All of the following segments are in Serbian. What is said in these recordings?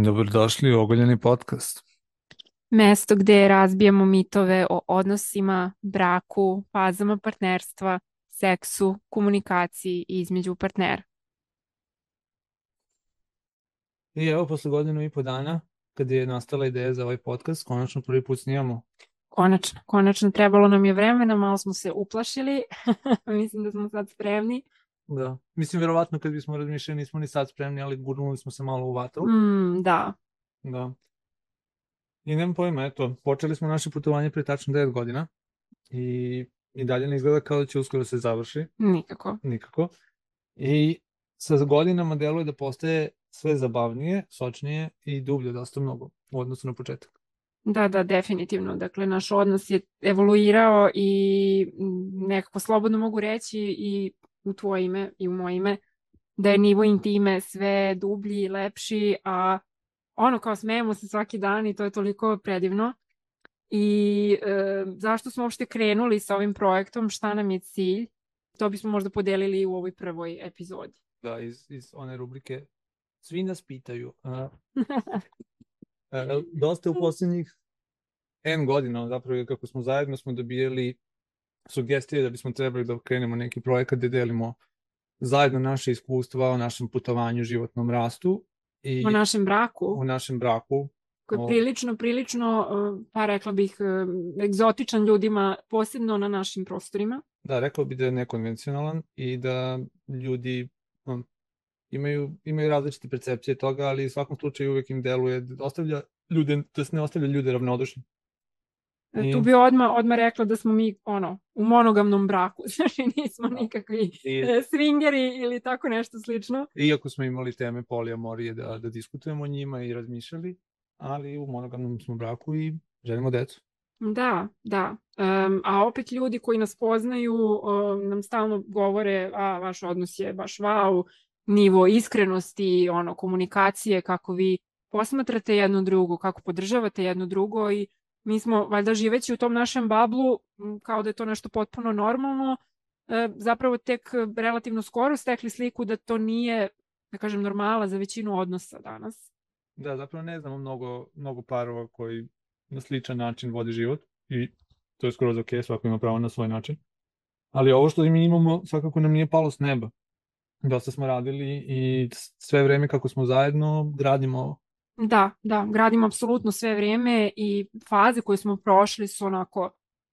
Dobrodošli u Ogoljeni podcast. Mesto gde razbijamo mitove o odnosima, braku, fazama partnerstva, seksu, komunikaciji između partnera. I evo, posle godinu i po dana, kad je nastala ideja za ovaj podcast, konačno prvi put snimamo. Konačno, konačno trebalo nam je vremena, malo smo se uplašili, mislim da smo sad spremni. Da. Mislim, verovatno kad bismo razmišljali nismo ni sad spremni, ali gurnuli smo se malo u vatru. Mm, da. Da. I nemam pojma, eto, počeli smo naše putovanje pre tačno 9 godina i, i dalje ne izgleda kao da će uskoro se završi. Nikako. Nikako. I sa godinama deluje da postaje sve zabavnije, sočnije i dublje dosta mnogo u odnosu na početak. Da, da, definitivno. Dakle, naš odnos je evoluirao i nekako slobodno mogu reći i u tvoje ime i u moje ime da je nivo intime sve dublji i lepši, a ono kao smejemo se svaki dan i to je toliko predivno. I e, zašto smo uopšte krenuli sa ovim projektom, šta nam je cilj, to bismo možda podelili u ovoj prvoj epizodi. Da, iz, iz one rubrike Svi nas pitaju. A, a, dosta u poslednjih N godina, zapravo kako smo zajedno, smo dobijali sugestije da bismo trebali da krenemo neki projekat gde delimo zajedno naše iskustva o našem putovanju, životnom rastu. I o našem braku. U našem braku. Koji je prilično, prilično, pa rekla bih, egzotičan ljudima, posebno na našim prostorima. Da, rekao bih da je nekonvencionalan i da ljudi um, imaju, imaju različite percepcije toga, ali u svakom slučaju uvek im deluje ostavlja ljude, da se ne ostavlja ljude ravnodušni. I... Tu bi odmah, odmah rekla da smo mi ono, u monogamnom braku, znači nismo nikakvi I... E, swingeri ili tako nešto slično. Iako smo imali teme polijamorije da, da diskutujemo o njima i razmišljali, ali u monogamnom smo braku i želimo decu. Da, da. Um, a opet ljudi koji nas poznaju um, nam stalno govore a vaš odnos je baš wow, nivo iskrenosti, ono, komunikacije, kako vi posmatrate jedno drugo, kako podržavate jedno drugo i mi smo, valjda živeći u tom našem bablu, kao da je to nešto potpuno normalno, e, zapravo tek relativno skoro stekli sliku da to nije, da kažem, normala za većinu odnosa danas. Da, zapravo ne znamo mnogo, mnogo parova koji na sličan način vodi život i to je skoro ok, svako ima pravo na svoj način. Ali ovo što mi imamo svakako nam nije palo s neba. Dosta smo radili i sve vreme kako smo zajedno gradimo. Da, da, gradimo apsolutno sve vrijeme i faze koje smo prošli su onako,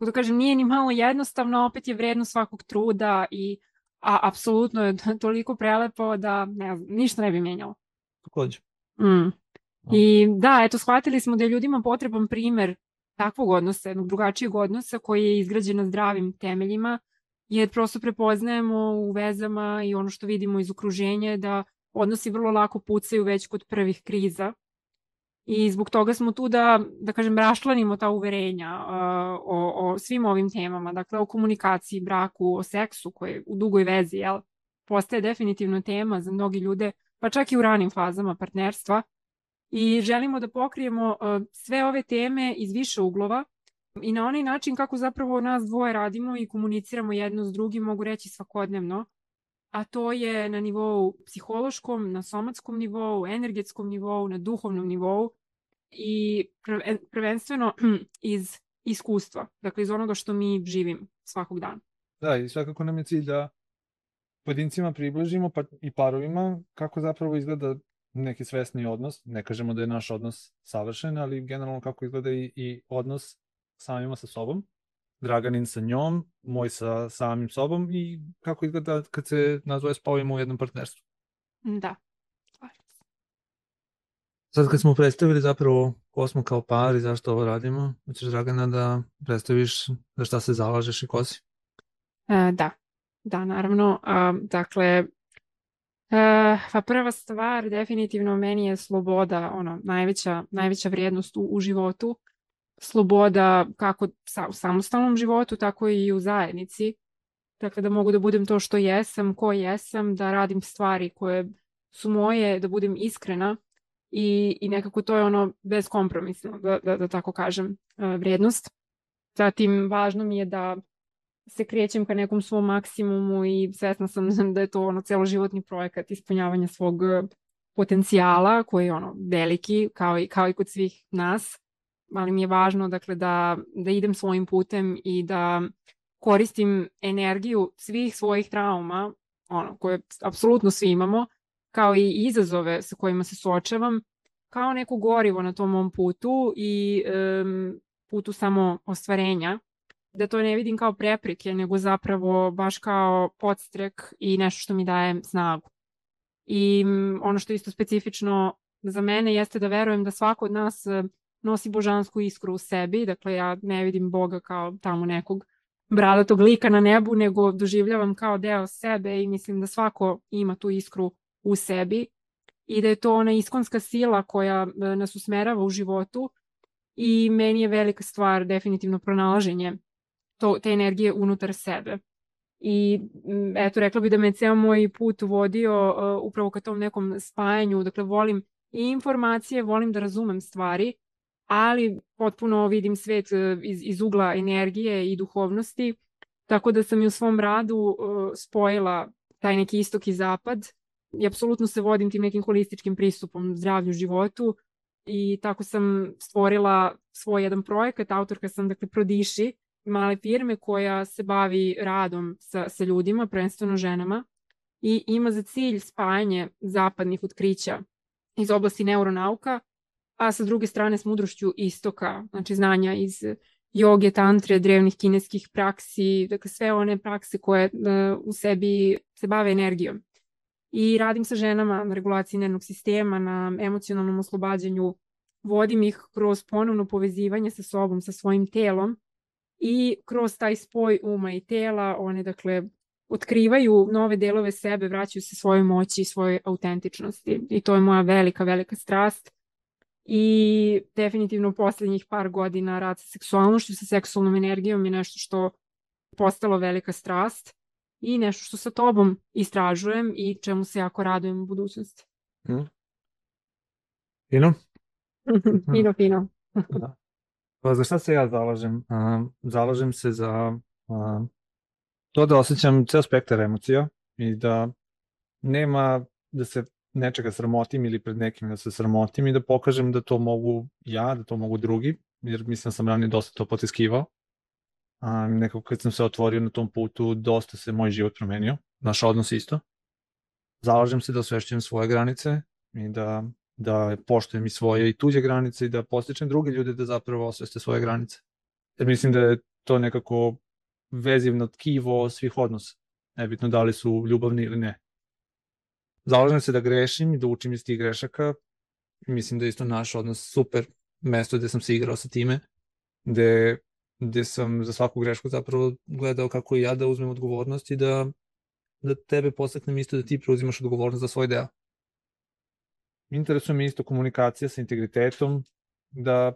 da kažem, nije ni malo jednostavno, opet je vredno svakog truda i a apsolutno je toliko prelepo da ne znam, ništa ne bi menjalo. Takođe. Mm. I da, eto, shvatili smo da je ljudima potreban primer takvog odnosa, jednog drugačijeg odnosa koji je izgrađen na zdravim temeljima, jer prosto prepoznajemo u vezama i ono što vidimo iz okruženja da odnosi vrlo lako pucaju već kod prvih kriza. I zbog toga smo tu da, da kažem, rašlanimo ta uverenja uh, o, o svim ovim temama, dakle o komunikaciji, braku, o seksu koje u dugoj vezi, jel, postaje definitivno tema za mnogi ljude, pa čak i u ranim fazama partnerstva. I želimo da pokrijemo uh, sve ove teme iz više uglova i na onaj način kako zapravo nas dvoje radimo i komuniciramo jedno s drugim, mogu reći svakodnevno, a to je na nivou psihološkom, na somatskom nivou, energetskom nivou, na duhovnom nivou i prvenstveno iz iskustva, dakle iz onoga što mi živim svakog dana. Da, i svakako nam je cilj da pojedincima približimo pa i parovima kako zapravo izgleda neki svesni odnos. Ne kažemo da je naš odnos savršen, ali generalno kako izgleda i, i odnos samima sa sobom Draganin sa njom, moj sa samim sobom i kako izgleda kad se nazove spavimo u jednom partnerstvu. Da. Sad kad smo predstavili zapravo ko smo kao par i zašto ovo radimo, hoćeš Dragana da predstaviš za šta se zalažeš i ko si? E, da, da, naravno. A, dakle, e, pa prva stvar definitivno meni je sloboda, ono, najveća, najveća vrijednost u, u životu sloboda kako u samostalnom životu, tako i u zajednici. Dakle, da mogu da budem to što jesam, ko jesam, da radim stvari koje su moje, da budem iskrena i, i nekako to je ono bezkompromisno, da, da, da tako kažem, e, vrijednost. Zatim, važno mi je da se krećem ka nekom svom maksimumu i svesna sam da je to ono celoživotni projekat ispunjavanja svog potencijala koji je ono veliki kao i, kao i kod svih nas, ali mi je važno dakle da, da idem svojim putem i da koristim energiju svih svojih trauma, ono, koje apsolutno svi imamo, kao i izazove sa kojima se suočavam, kao neko gorivo na tom mom putu i um, putu samo ostvarenja, da to ne vidim kao prepreke, nego zapravo baš kao podstrek i nešto što mi daje snagu. I ono što je isto specifično za mene jeste da verujem da svako od nas nosi božansku iskru u sebi, dakle ja ne vidim Boga kao tamo nekog bradatog lika na nebu, nego doživljavam kao deo sebe i mislim da svako ima tu iskru u sebi i da je to ona iskonska sila koja e, nas usmerava u životu i meni je velika stvar definitivno pronalaženje to, te energije unutar sebe. I eto, rekla bi da me ceo moj put vodio uh, upravo ka tom nekom spajanju, dakle volim i informacije, volim da razumem stvari, ali potpuno vidim svet uh, iz, iz ugla energije i duhovnosti, tako da sam i u svom radu uh, spojila taj neki istok i zapad i apsolutno se vodim tim nekim holističkim pristupom zdravlju životu i tako sam stvorila svoj jedan projekat, autorka sam dakle Prodiši, male firme koja se bavi radom sa, sa ljudima, prvenstveno ženama i ima za cilj spajanje zapadnih otkrića iz oblasti neuronauka, a sa druge strane s mudrošću istoka, znači znanja iz joge, tantre, drevnih kineskih praksi, dakle sve one prakse koje uh, u sebi se bave energijom. I radim sa ženama na regulaciji nervnog sistema, na emocionalnom oslobađanju, vodim ih kroz ponovno povezivanje sa sobom, sa svojim telom, i kroz taj spoj uma i tela one dakle otkrivaju nove delove sebe, vraćaju se svojoj moći i svojoj autentičnosti. I to je moja velika, velika strast i definitivno poslednjih par godina rad sa seksualnošću, sa seksualnom energijom je nešto što postalo velika strast i nešto što sa tobom istražujem i čemu se jako radujem u budućnosti. Mm. Fino? fino, fino. da. Pa za šta se ja zalažem? Uh, zalažem se za uh, to da osjećam ceo spektar emocija i da nema da se nečega sramotim ili pred nekim da se sramotim i da pokažem da to mogu ja, da to mogu drugi, jer mislim da sam ranije dosta to potiskivao. A, nekako kad sam se otvorio na tom putu, dosta se moj život promenio, naš odnos isto. Zalažem se da osvešćujem svoje granice i da da poštujem i svoje i tuđe granice i da postičem druge ljude da zapravo osveste svoje granice. Jer mislim da je to nekako vezivno tkivo svih odnosa. Nebitno da li su ljubavni ili ne. Zalažem se da grešim i da učim iz tih grešaka. Mislim da je isto naš odnos super mesto gde sam se igrao sa time, gde, gde sam za svaku grešku zapravo gledao kako i ja da uzmem odgovornost i da, da tebe postaknem isto da ti preuzimaš odgovornost za svoj deo interesuje me isto komunikacija sa integritetom, da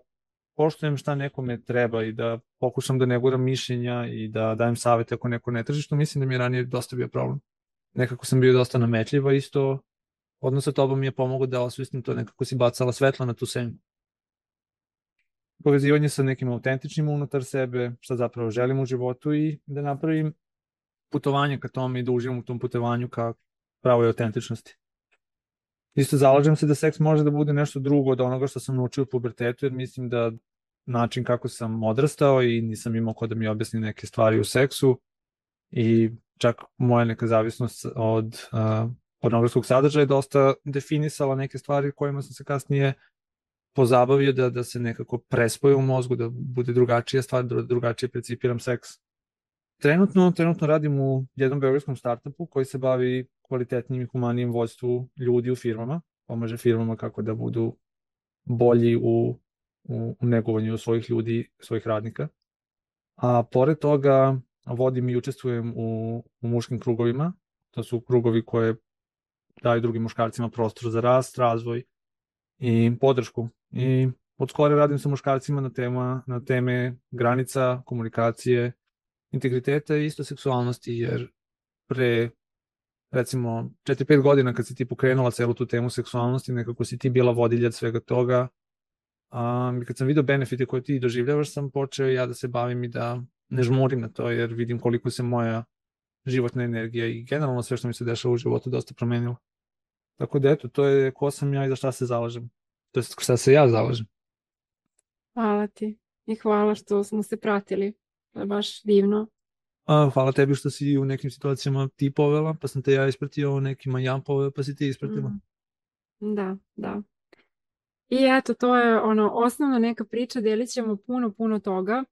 poštujem šta nekome treba i da pokušam da ne guram mišljenja i da dajem savete ako neko ne traži, što mislim da mi je ranije dosta bio problem. Nekako sam bio dosta nametljiva isto, odnos sa tobom mi je pomogao da osvestim to, nekako si bacala svetla na tu senju. Povezivanje sa nekim autentičnim unutar sebe, šta zapravo želim u životu i da napravim putovanje ka tome i da uživam u tom putovanju ka pravoj autentičnosti. Isto zalažem se da seks može da bude nešto drugo od onoga što sam naučio u pubertetu, jer mislim da način kako sam odrastao i nisam imao ko da mi objasni neke stvari u seksu i čak moja neka zavisnost od uh, pornografskog sadržaja je dosta definisala neke stvari kojima sam se kasnije pozabavio da, da se nekako prespoje u mozgu, da bude drugačija stvar, da drugačije precipiram seks. Trenutno, trenutno radim u jednom beogradskom startupu koji se bavi kvalitetnim i humanijem vođstvu ljudi u firmama, pomaže firmama kako da budu bolji u, u, u negovanju svojih ljudi, svojih radnika. A pored toga vodim i učestvujem u, u muškim krugovima, to su krugovi koje daju drugim muškarcima prostor za rast, razvoj i podršku. I od skore radim sa muškarcima na, tema, na teme granica, komunikacije, integriteta i isto seksualnosti, jer pre recimo 4-5 godina kad si ti pokrenula celu tu temu seksualnosti, nekako si ti bila vodilja svega toga. Um, kad sam video benefite koje ti doživljavaš, sam počeo ja da se bavim i da ne žmurim na to, jer vidim koliko se moja životna energija i generalno sve što mi se dešava u životu dosta promenilo. Tako da eto, to je ko sam ja i za šta se zalažem. To je šta se ja zalažem. Hvala ti i hvala što smo se pratili. To je baš divno. A, hvala tebi što si u nekim situacijama ti povela, pa sam te ja ispratio, u nekima ja povela, pa si ti ispratila. Mm. Da, da. I eto, to je ono osnovna neka priča, delit ćemo puno, puno toga.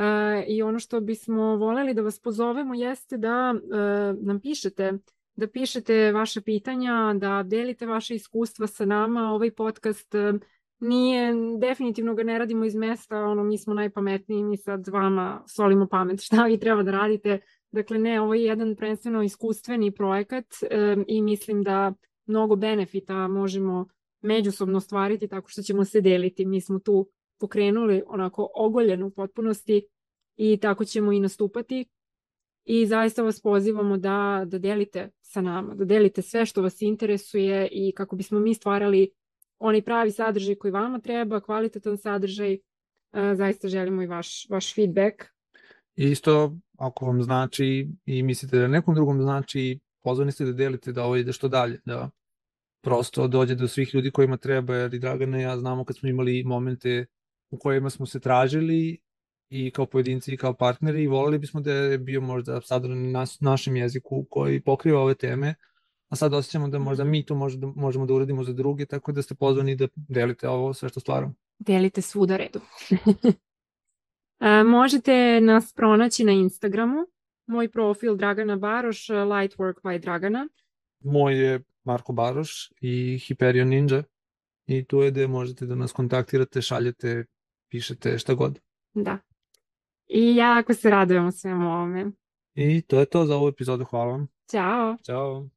Uh, I ono što bismo voljeli da vas pozovemo jeste da uh, nam pišete, da pišete vaše pitanja, da delite vaše iskustva sa nama. Ovaj podcast uh, nije, definitivno ga ne radimo iz mesta, ono, mi smo najpametniji, mi sad vama solimo pamet šta vi treba da radite. Dakle, ne, ovo je jedan prvenstveno iskustveni projekat um, i mislim da mnogo benefita možemo međusobno ostvariti tako što ćemo se deliti. Mi smo tu pokrenuli onako ogoljenu u potpunosti i tako ćemo i nastupati. I zaista vas pozivamo da, da delite sa nama, da delite sve što vas interesuje i kako bismo mi stvarali onaj pravi sadržaj koji vama treba, kvalitetan sadržaj, zaista želimo i vaš, vaš feedback. Isto, ako vam znači i mislite da nekom drugom znači, pozvani ste da delite da ovo ide što dalje, da prosto dođe do svih ljudi kojima treba, jer i Dragana i ja znamo kad smo imali momente u kojima smo se tražili i kao pojedinci i kao partneri i volili bismo da je bio možda sadran na našem jeziku koji pokriva ove teme, a sad osjećamo da možda mi to možda, možemo da uradimo za druge, tako da ste pozvani da delite ovo sve što stvaramo. Delite svuda redu. a, možete nas pronaći na Instagramu, moj profil Dragana Baroš, Lightwork by Dragana. Moj je Marko Baroš i Hyperion Ninja i tu je gde možete da nas kontaktirate, šaljete, pišete šta god. Da. I jako se radujemo svemu ovome. I to je to za ovu epizodu. Hvala vam. Ćao. Ćao.